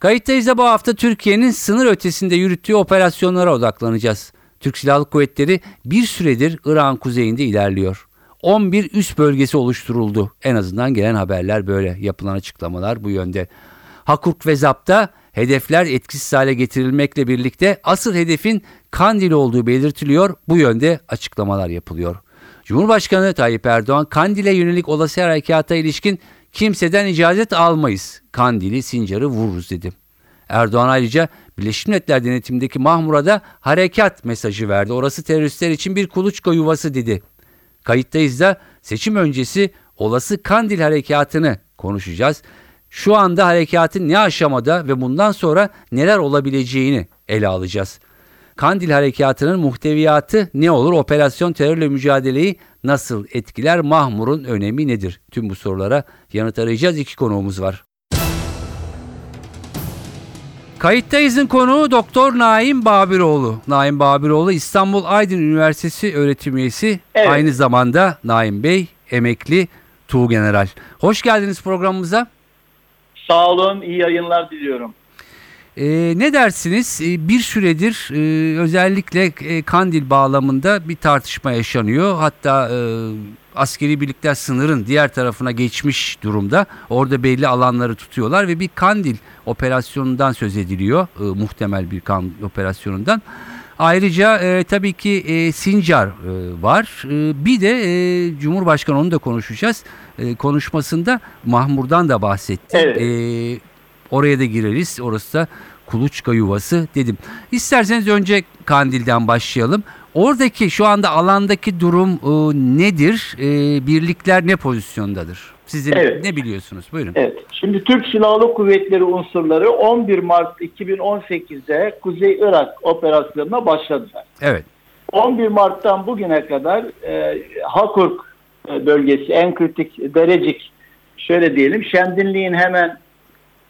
Kayıttayız da bu hafta Türkiye'nin sınır ötesinde yürüttüğü operasyonlara odaklanacağız. Türk Silahlı Kuvvetleri bir süredir Irak'ın kuzeyinde ilerliyor. 11 üst bölgesi oluşturuldu. En azından gelen haberler böyle. Yapılan açıklamalar bu yönde. Hakuk ve Zap'ta hedefler etkisiz hale getirilmekle birlikte asıl hedefin Kandil olduğu belirtiliyor. Bu yönde açıklamalar yapılıyor. Cumhurbaşkanı Tayyip Erdoğan Kandil'e yönelik olası harekata ilişkin kimseden icazet almayız. Kandil'i Sincar'ı vururuz dedi. Erdoğan ayrıca Birleşmiş Milletler denetimindeki Mahmur'a harekat mesajı verdi. Orası teröristler için bir kuluçka yuvası dedi. Kayıttayız da seçim öncesi olası Kandil harekatını konuşacağız. Şu anda harekatın ne aşamada ve bundan sonra neler olabileceğini ele alacağız. Kandil harekatının muhteviyatı ne olur? Operasyon terörle mücadeleyi nasıl etkiler? Mahmur'un önemi nedir? Tüm bu sorulara yanıt arayacağız. İki konuğumuz var. Kayıttayız'ın konuğu Doktor Naim Babiroğlu. Naim Babiroğlu İstanbul Aydın Üniversitesi öğretim üyesi. Evet. Aynı zamanda Naim Bey emekli Tuğgeneral. Hoş geldiniz programımıza. Sağ olun, iyi yayınlar diliyorum. Ee, ne dersiniz? Ee, bir süredir e, özellikle e, Kandil bağlamında bir tartışma yaşanıyor. Hatta e, askeri birlikler sınırın diğer tarafına geçmiş durumda. Orada belli alanları tutuyorlar ve bir Kandil operasyonundan söz ediliyor. E, muhtemel bir Kandil operasyonundan. Ayrıca e, tabii ki e, Sincar e, var. E, bir de e, Cumhurbaşkanı onu da konuşacağız. E, konuşmasında Mahmur'dan da bahsetti. Evet. E, oraya da gireriz. Orası da kuluçka yuvası dedim. İsterseniz önce Kandil'den başlayalım. Oradaki şu anda alandaki durum e, nedir? E, birlikler ne pozisyondadır? Sizin Evet. ne biliyorsunuz? Buyurun. Evet, şimdi Türk Silahlı Kuvvetleri unsurları 11 Mart 2018'de Kuzey Irak operasyonuna başladılar. Evet. 11 Mart'tan bugüne kadar e, Hakurk e, bölgesi en kritik Derecik şöyle diyelim Şendinliğin hemen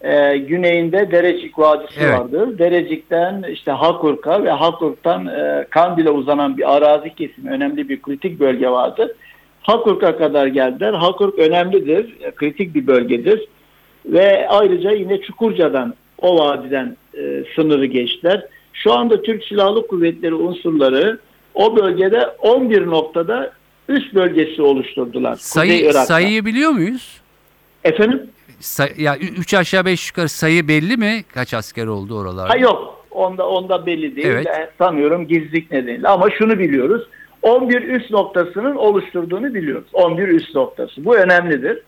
e, güneyinde Derecik Vadisi Evet. vardır. Derecik'ten işte Hakurk'a ve Hakurk'tan e, Kandil'e uzanan bir arazi kesimi önemli bir kritik bölge vardır. Hakurk'a kadar geldiler. Hakurk önemlidir, e, kritik bir bölgedir. Ve ayrıca yine Çukurca'dan, o vadiden e, sınırı geçtiler. Şu anda Türk Silahlı Kuvvetleri unsurları o bölgede 11 noktada üst bölgesi oluşturdular. Sayı, sayıyı biliyor muyuz? Efendim? Ya 3 aşağı 5 yukarı sayı belli mi? Kaç asker oldu oralarda? Ha yok. Onda onda belli değil. Evet. Ben sanıyorum gizlilik nedeniyle. Ama şunu biliyoruz. 11 üst noktasının oluşturduğunu biliyoruz. 11 üst noktası. Bu önemlidir.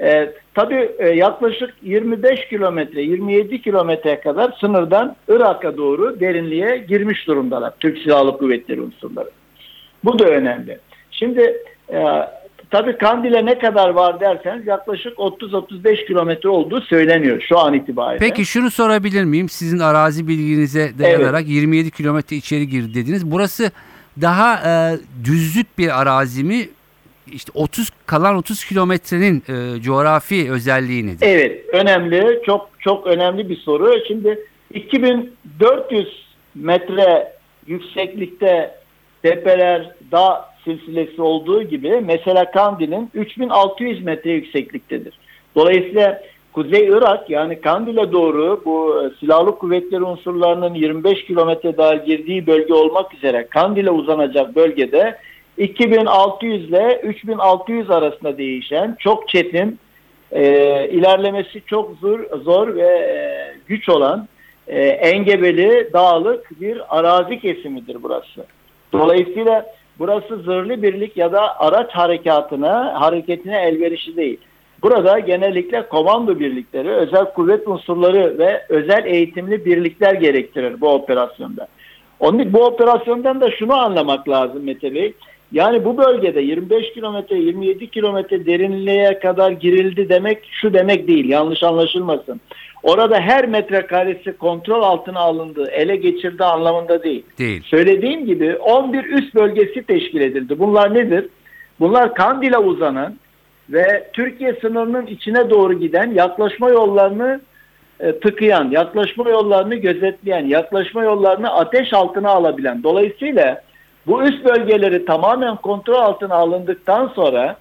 Ee, tabii e, yaklaşık 25 kilometre, 27 kilometreye kadar sınırdan Irak'a doğru derinliğe girmiş durumdalar. Türk Silahlı Kuvvetleri unsurları. Bu da önemli. Şimdi e, tabii Kandil'e ne kadar var derseniz yaklaşık 30-35 kilometre olduğu söyleniyor şu an itibariyle. Peki şunu sorabilir miyim? Sizin arazi bilginize dayanarak 27 kilometre içeri girdi dediniz. Burası daha e, düzlük bir arazi mi? İşte 30 kalan 30 kilometrenin e, coğrafi özelliği nedir? Evet, önemli, çok çok önemli bir soru. Şimdi 2400 metre yükseklikte tepeler, dağ silsilesi olduğu gibi mesela Kandil'in 3600 metre yüksekliktedir. Dolayısıyla Kuzey Irak yani Kandil'e doğru bu e, silahlı kuvvetleri unsurlarının 25 kilometre daha girdiği bölge olmak üzere Kandil'e uzanacak bölgede 2600 ile 3600 arasında değişen çok çetin e, ilerlemesi çok zor, zor ve e, güç olan e, engebeli dağlık bir arazi kesimidir burası. Dolayısıyla burası zırhlı birlik ya da araç harekatına, hareketine elverişli değil. Burada genellikle komando birlikleri, özel kuvvet unsurları ve özel eğitimli birlikler gerektirir bu operasyonda. Onun, bu operasyondan da şunu anlamak lazım Mete Bey. Yani bu bölgede 25 kilometre 27 kilometre derinliğe kadar girildi demek şu demek değil yanlış anlaşılmasın. orada her metrekaresi kontrol altına alındı, ele geçirdi anlamında değil. Değil. Söylediğim gibi 11 üst bölgesi teşkil edildi. Bunlar nedir? Bunlar Kandil'e uzanan ve Türkiye sınırının içine doğru giden yaklaşma yollarını e, tıkayan, yaklaşma yollarını gözetleyen, yaklaşma yollarını ateş altına alabilen. Dolayısıyla bu üst bölgeleri tamamen kontrol altına alındıktan sonra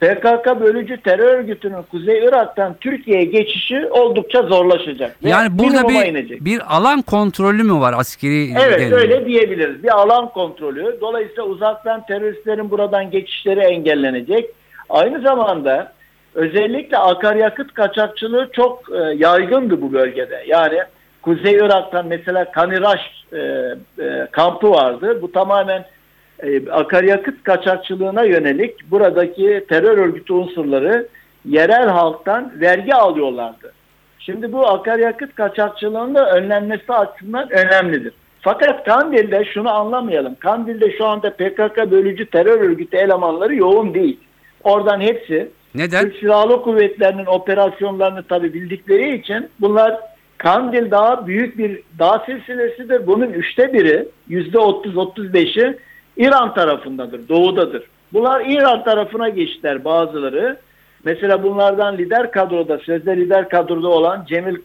PKK bölücü terör örgütünün Kuzey Irak'tan Türkiye'ye geçişi oldukça zorlaşacak. Yani burada bir, inecek. bir alan kontrolü mü var askeri? Evet denli? öyle diyebiliriz. Bir alan kontrolü. Dolayısıyla uzaktan teröristlerin buradan geçişleri engellenecek. Aynı zamanda özellikle akaryakıt kaçakçılığı çok e, yaygındı bu bölgede. Yani Kuzey Irak'tan mesela Kaniraş e, e, kampı vardı. Bu tamamen e, akaryakıt kaçakçılığına yönelik buradaki terör örgütü unsurları yerel halktan vergi alıyorlardı. Şimdi bu akaryakıt kaçakçılığının da önlenmesi açısından önemlidir. Fakat Kandil'de şunu anlamayalım. Kandil'de şu anda PKK bölücü terör örgütü elemanları yoğun değil. Oradan hepsi Neden? Türk Silahlı Kuvvetleri'nin operasyonlarını tabi bildikleri için bunlar Kandil daha büyük bir dağ silsilesidir. Bunun üçte biri yüzde 30-35'i İran tarafındadır, doğudadır. Bunlar İran tarafına geçtiler bazıları. Mesela bunlardan lider kadroda, sözde lider kadroda olan Cemil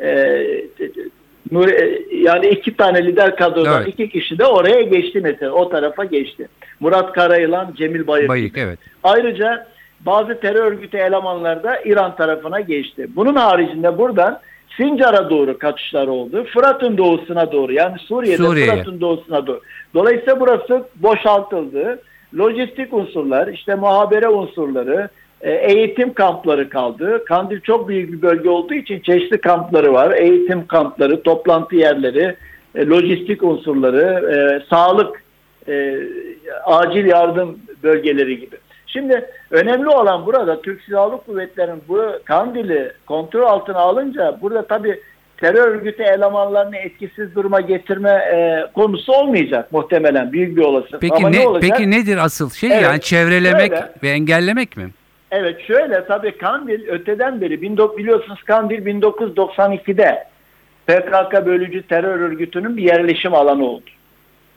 e, e, yani iki tane lider kadrodan Evet. iki kişi de oraya geçti mesela. O tarafa geçti. Murat Karayılan, Cemil Bayık. Bayık evet. Ayrıca bazı terör örgütü elemanları da İran tarafına geçti. Bunun haricinde buradan Sincar'a doğru kaçışlar oldu. Fırat'ın doğusuna doğru yani Suriye'de Suriye'ye. Fırat'ın doğusuna doğru. Dolayısıyla burası boşaltıldı. Lojistik unsurlar, işte muhabere unsurları, e, eğitim kampları kaldı. Kandil çok büyük bir bölge olduğu için çeşitli kampları var. Eğitim kampları, toplantı yerleri, e, lojistik unsurları, e, sağlık, acil yardım bölgeleri gibi. Şimdi önemli olan burada Türk Silahlı Kuvvetleri'nin bu Kandil'i kontrol altına alınca burada tabii terör örgütü elemanlarını etkisiz duruma getirme e, konusu olmayacak muhtemelen büyük bir olasılık. Peki Ama ne, ne olacak? peki nedir asıl şey? Evet, yani çevrelemek şöyle. ve engellemek mi? Evet şöyle tabii Kandil öteden beri 19 biliyorsunuz Kandil 1992'de PKK bölücü terör örgütünün bir yerleşim alanı oldu.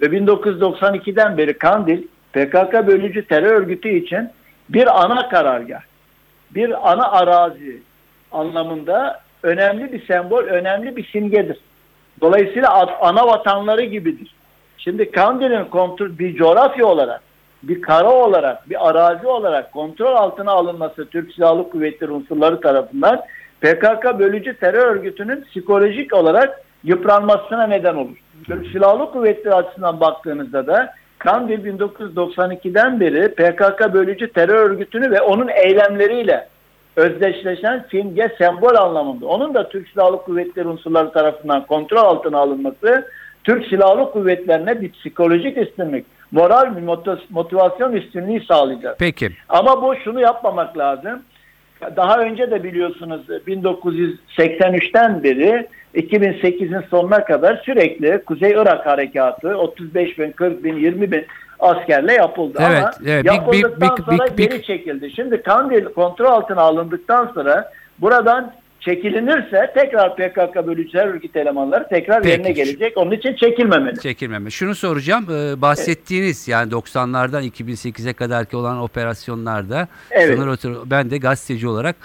Ve 1992'den beri Kandil PKK bölücü terör örgütü için bir ana karargah, bir ana arazi anlamında önemli bir sembol, önemli bir simgedir. Dolayısıyla ana vatanları gibidir. Şimdi Kandil'in kontrol bir coğrafya olarak, bir kara olarak, bir arazi olarak kontrol altına alınması Türk Silahlı Kuvvetleri unsurları tarafından PKK bölücü terör örgütünün psikolojik olarak yıpranmasına neden olur. Türk Silahlı Kuvvetleri açısından baktığınızda da Kandil 1992'den beri PKK bölücü terör örgütünü ve onun eylemleriyle özdeşleşen simge sembol anlamında. Onun da Türk Silahlı Kuvvetleri unsurları tarafından kontrol altına alınması Türk Silahlı Kuvvetlerine bir psikolojik üstünlük, moral bir motiv- motivasyon üstünlüğü sağlayacak. Peki. Ama bu şunu yapmamak lazım. Daha önce de biliyorsunuz 1983'ten beri 2008'in sonuna kadar sürekli Kuzey Irak harekatı 35 bin, 40 bin, 20 bin askerle yapıldı. Evet, Ama evet. Big- big- yapıldıktan big- sonra big- big- geri çekildi. Şimdi Kandil kontrol altına alındıktan sonra buradan çekilinirse tekrar PKK bölücüler örgüt elemanları tekrar Peki. yerine gelecek. Onun için çekilmemeli. Çekilmeme. Şunu soracağım. e, bahsettiğiniz yani 90'lardan 2008'e kadarki olan operasyonlarda Evet. sınır ötürü ben de gazeteci olarak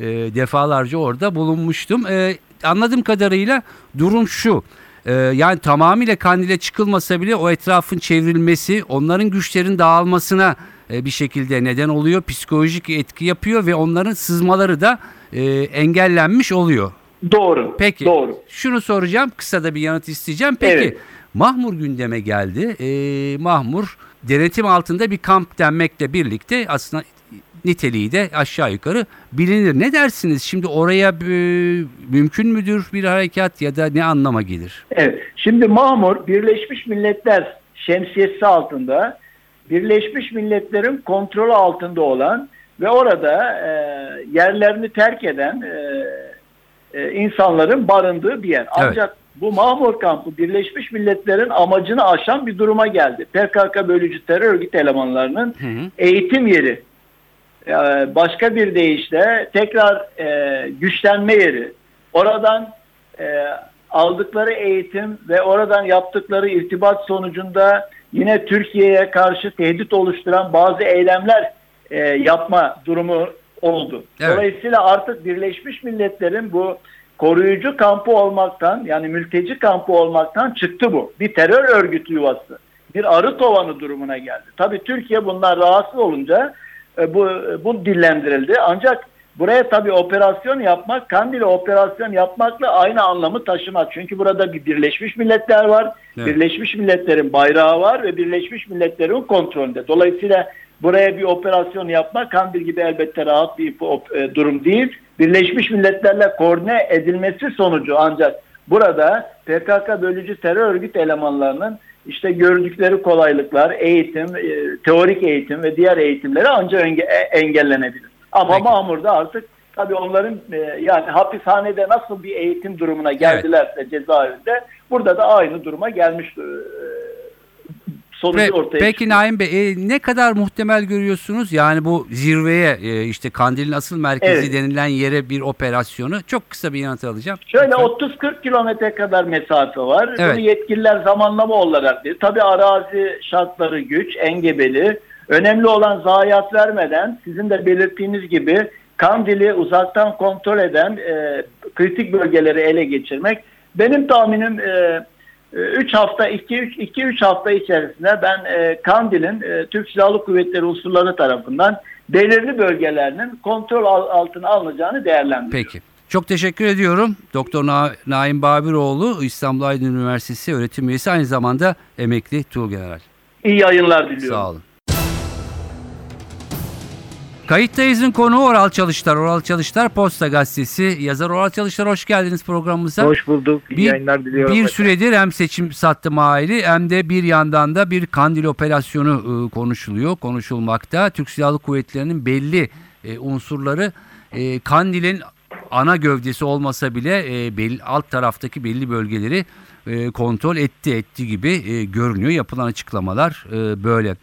e, defalarca orada bulunmuştum. E, anladığım kadarıyla durum şu. E, yani tamamıyla Kandil'e çıkılmasa bile o etrafın çevrilmesi onların güçlerin dağılmasına e, bir şekilde neden oluyor. Psikolojik etki yapıyor ve onların sızmaları da e, engellenmiş oluyor. Doğru. Peki. Doğru. Şunu soracağım. Kısa da bir yanıt isteyeceğim. Peki. Evet. Mahmur gündeme geldi. Ee, Mahmur denetim altında bir kamp denmekle birlikte aslında niteliği de aşağı yukarı bilinir. Ne dersiniz? Şimdi oraya e, mümkün müdür bir harekat ya da ne anlama gelir? Evet. Şimdi Mahmur Birleşmiş Milletler şemsiyesi altında Birleşmiş Milletler'in kontrolü altında olan ve orada e, yerlerini terk eden e, e, insanların barındığı bir yer. Ancak bu Mahmur kampı Birleşmiş Milletler'in amacını aşan bir duruma geldi. PKK bölücü terör örgütü elemanlarının Hı hı. eğitim yeri. Başka bir deyişle tekrar e, güçlenme yeri, oradan e, aldıkları eğitim ve oradan yaptıkları irtibat sonucunda yine Türkiye'ye karşı tehdit oluşturan bazı eylemler e, yapma durumu oldu. Evet. Dolayısıyla artık Birleşmiş Milletler'in bu koruyucu kampı olmaktan yani mülteci kampı olmaktan çıktı bu. Bir terör örgütü yuvası. Bir arı tovanı durumuna geldi. Tabii Türkiye bundan rahatsız olunca bu, bu dillendirildi. Ancak buraya tabii operasyon yapmak, Kandil'e operasyon yapmakla aynı anlamı taşımaz. Çünkü burada bir Birleşmiş Milletler var. Evet. Birleşmiş Milletler'in bayrağı var ve Birleşmiş Milletler'in kontrolünde. Dolayısıyla buraya bir operasyon yapmak Kandil gibi elbette rahat bir e, durum değil. Birleşmiş Milletler'le koordine edilmesi sonucu ancak burada PKK bölücü terör örgüt elemanlarının işte gördükleri kolaylıklar, eğitim, e, teorik eğitim ve diğer eğitimleri ancak e- engellenebilir. Ama Peki. Mamur'da artık tabii onların e, yani hapishanede nasıl bir eğitim durumuna geldilerse cezaevinde burada da aynı duruma gelmiş sonucu Pe- ortaya Peki çıkıyor. Naim Bey e, ne kadar muhtemel görüyorsunuz? Yani bu zirveye e, işte Kandil'in asıl merkezi Evet. denilen yere bir operasyonu. Çok kısa bir yanıt alacağım. Şöyle Lütfen. 30-40 kilometre kadar mesafe var. Evet. Bunu yetkililer zamanlama olarak diyor. Tabii arazi şartları güç, engebeli. Önemli olan zayiat vermeden sizin de belirttiğiniz gibi Kandil'i uzaktan kontrol eden e, kritik bölgeleri ele geçirmek. Benim tahminim 3 hafta 2-3 hafta içerisinde ben e, Kandil'in e, Türk Silahlı Kuvvetleri unsurları tarafından belirli bölgelerinin kontrol al- altına alınacağını değerlendiriyorum. Peki. Çok teşekkür ediyorum. Doktor Na- Naim Babiroğlu İstanbul Aydın Üniversitesi öğretim üyesi aynı zamanda emekli Tuğgeneral. İyi yayınlar diliyorum. Sağ olun. Kayıttayız'ın konuğu Oral Çalışlar. Oral Çalışlar Posta Gazetesi. Yazar Oral Çalışlar hoş geldiniz programımıza. Hoş bulduk. İyi Bir- yayınlar diliyorum. Bir efendim. süredir hem seçim sattı maili hem de bir yandan da bir kandil operasyonu e, konuşuluyor, konuşulmakta. Türk Silahlı Kuvvetleri'nin belli e, unsurları e, kandilin ana gövdesi olmasa bile e, belli, alt taraftaki belli bölgeleri e, kontrol etti etti gibi e, görünüyor. Yapılan açıklamalar e, böyle.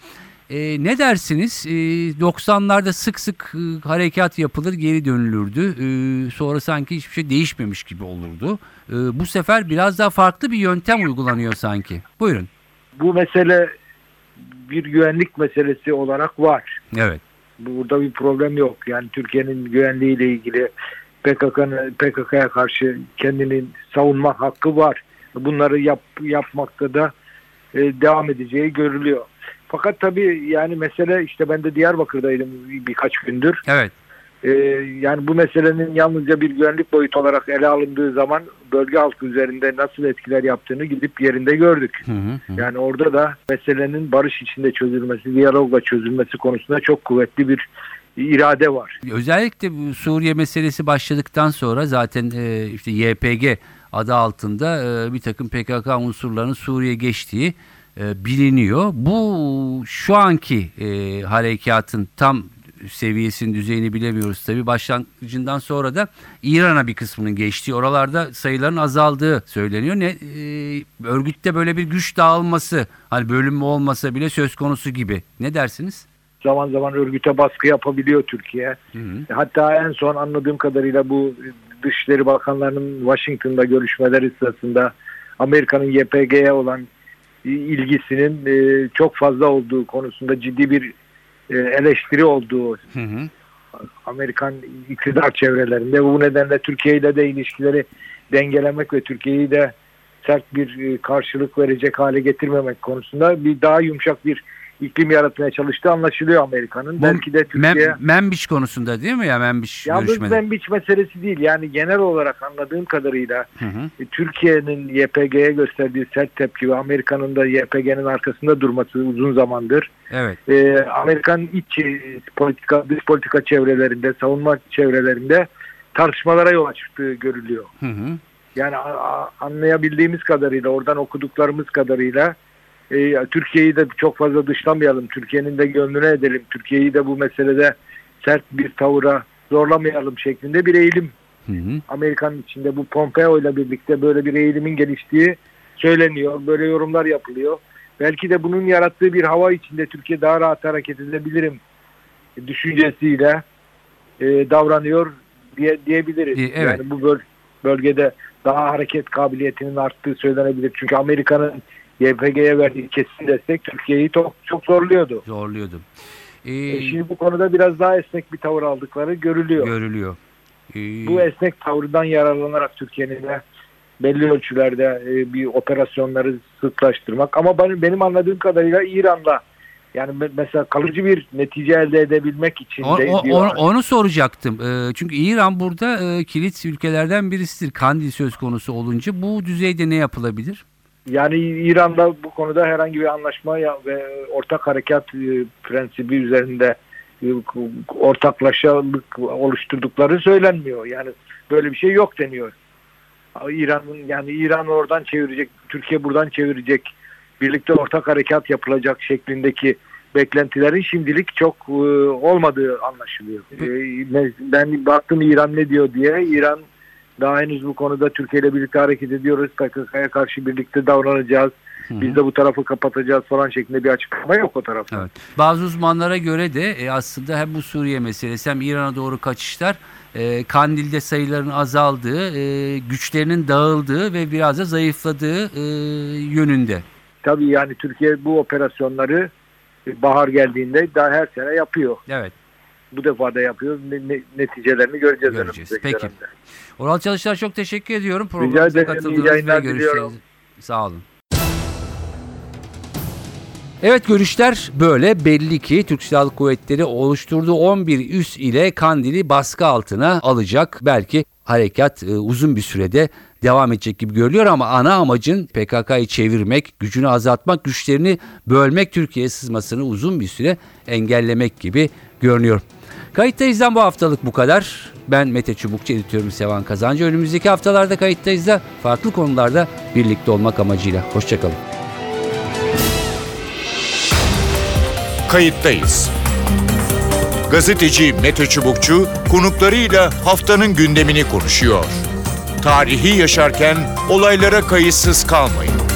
E, ne dersiniz? E, 90'larda sık sık e, harekat yapılır, geri dönülürdü. E, sonra sanki hiçbir şey değişmemiş gibi olurdu. E, bu sefer biraz daha farklı bir yöntem uygulanıyor sanki. Buyurun. Bu mesele bir güvenlik meselesi olarak var. Evet. Burada bir problem yok. Yani Türkiye'nin güvenliğiyle ilgili PKK'nın PKK'ya karşı kendini savunma hakkı var. Bunları yap, yapmakta da e, devam edeceği görülüyor. Fakat tabii yani mesele işte ben de Diyarbakır'daydım birkaç gündür. Evet. Ee, yani bu meselenin yalnızca bir güvenlik boyutu olarak ele alındığı zaman bölge halkı üzerinde nasıl etkiler yaptığını gidip yerinde gördük. Hı hı hı. Yani orada da meselenin barış içinde çözülmesi, diyalogla çözülmesi konusunda çok kuvvetli bir irade var. Özellikle bu Suriye meselesi başladıktan sonra zaten e, işte YPG adı altında e, bir takım PKK unsurlarının Suriye geçtiği e, biliniyor. Bu şu anki e, harekatın tam seviyesinin düzeyini bilemiyoruz tabii. Başlangıcından sonra da İran'a bir kısmının geçtiği, oralarda sayıların azaldığı söyleniyor. Ne e, örgütte böyle bir güç dağılması, hani bölünme olmasa bile söz konusu gibi. Ne dersiniz? Zaman zaman örgüte baskı yapabiliyor Türkiye. Hı hı. Hatta en son anladığım kadarıyla bu Dışişleri Bakanlarının Washington'da görüşmeleri sırasında Amerika'nın YPG'ye olan ilgisinin e, çok fazla olduğu konusunda ciddi bir e, eleştiri olduğu Hı hı. Amerikan iktidar çevrelerinde. Bu nedenle Türkiye ile de ilişkileri dengelemek ve Türkiye'yi de sert bir e, karşılık verecek hale getirmemek konusunda bir daha yumuşak bir iklim yaratmaya çalıştığı anlaşılıyor Amerika'nın. Belki de Türkiye Mem, Membiş konusunda değil mi ya Membiş yalnız görüşmede? Membiç meselesi değil. Yani genel olarak anladığım kadarıyla e, Türkiye'nin YPG'ye gösterdiği sert tepki ve Amerika'nın da YPG'nin arkasında durması uzun zamandır Evet. e, Amerikan iç e, politika, dış politika çevrelerinde, savunma çevrelerinde tartışmalara yol açtığı görülüyor. Hı hı. Yani anlayabildiğimiz kadarıyla, oradan okuduklarımız kadarıyla e, Türkiye'yi de çok fazla dışlamayalım, Türkiye'nin de gönlüne edelim, Türkiye'yi de bu meselede sert bir tavıra zorlamayalım şeklinde bir eğilim Hı hı. Amerika'nın içinde bu Pompeo ile birlikte böyle bir eğilimin geliştiği söyleniyor. Böyle yorumlar yapılıyor. Belki de bunun yarattığı bir hava içinde Türkiye daha rahat hareket edebilirim düşüncesiyle e, davranıyor diye diyebiliriz. E, evet. Yani bu böl- bölgede daha hareket kabiliyetinin arttığı söylenebilir. Çünkü Amerika'nın YPG'ye verdiği kesin destek Türkiye'yi çok, çok zorluyordu. Zorluyordu. Ee, E, Şimdi bu konuda biraz daha esnek bir tavır aldıkları görülüyor. görülüyor. Ee, Bu esnek tavrından yararlanarak Türkiye'nin de belli ölçülerde e, bir operasyonları sıklaştırmak. Ama benim, benim anladığım kadarıyla İran'la yani me- mesela kalıcı bir netice elde edebilmek için O- de o- onu soracaktım. Ee, çünkü İran burada e, kilit ülkelerden birisidir. Kandil söz konusu olunca bu düzeyde ne yapılabilir? Yani İran'da bu konuda herhangi bir anlaşma ve ortak harekat e, prensibi üzerinde e, ortaklaşalık oluşturdukları söylenmiyor. Yani böyle bir şey yok deniyor. İran'ın yani İran oradan çevirecek, Türkiye buradan çevirecek, birlikte ortak harekat yapılacak şeklindeki beklentilerin şimdilik çok e, olmadığı anlaşılıyor. E, ben baktım İran ne diyor diye. İran daha henüz bu konuda Türkiye ile birlikte hareket ediyoruz. PKK'ya karşı birlikte davranacağız. Hı hı. Biz de bu tarafı kapatacağız falan şeklinde bir açıklama yok o tarafta. Evet. Bazı uzmanlara göre de e, aslında hem bu Suriye meselesi hem İran'a doğru kaçışlar e, Kandil'de sayıların azaldığı, e, güçlerinin dağıldığı ve biraz da zayıfladığı e, yönünde. Tabii yani Türkiye bu operasyonları e, bahar geldiğinde daha her sene yapıyor. Evet. Bu defa da yapıyor. Ne- ne- neticelerini göreceğiz. Göreceğiz. Peki. dönemde. Oral Çalışlar çok teşekkür ediyorum. Programımıza katıldığınız ve görüşleriniz. Sağ olun. Evet görüşler böyle belli ki Türk Silahlı Kuvvetleri oluşturduğu 11 üs ile Kandil'i baskı altına alacak. Belki harekat e, uzun bir sürede devam edecek gibi görülüyor ama ana amacın PKK'yı çevirmek, gücünü azaltmak, güçlerini bölmek, Türkiye'ye sızmasını uzun bir süre engellemek gibi görünüyor. Kayıttayız'dan bu haftalık bu kadar. Ben Mete Çubukçu, editörüm Sevan Kazancı. Önümüzdeki haftalarda kayıttayız da farklı konularda birlikte olmak amacıyla. Hoşçakalın. Kayıttayız. Gazeteci Mete Çubukçu konuklarıyla haftanın gündemini konuşuyor. Tarihi yaşarken olaylara kayıtsız kalmayın.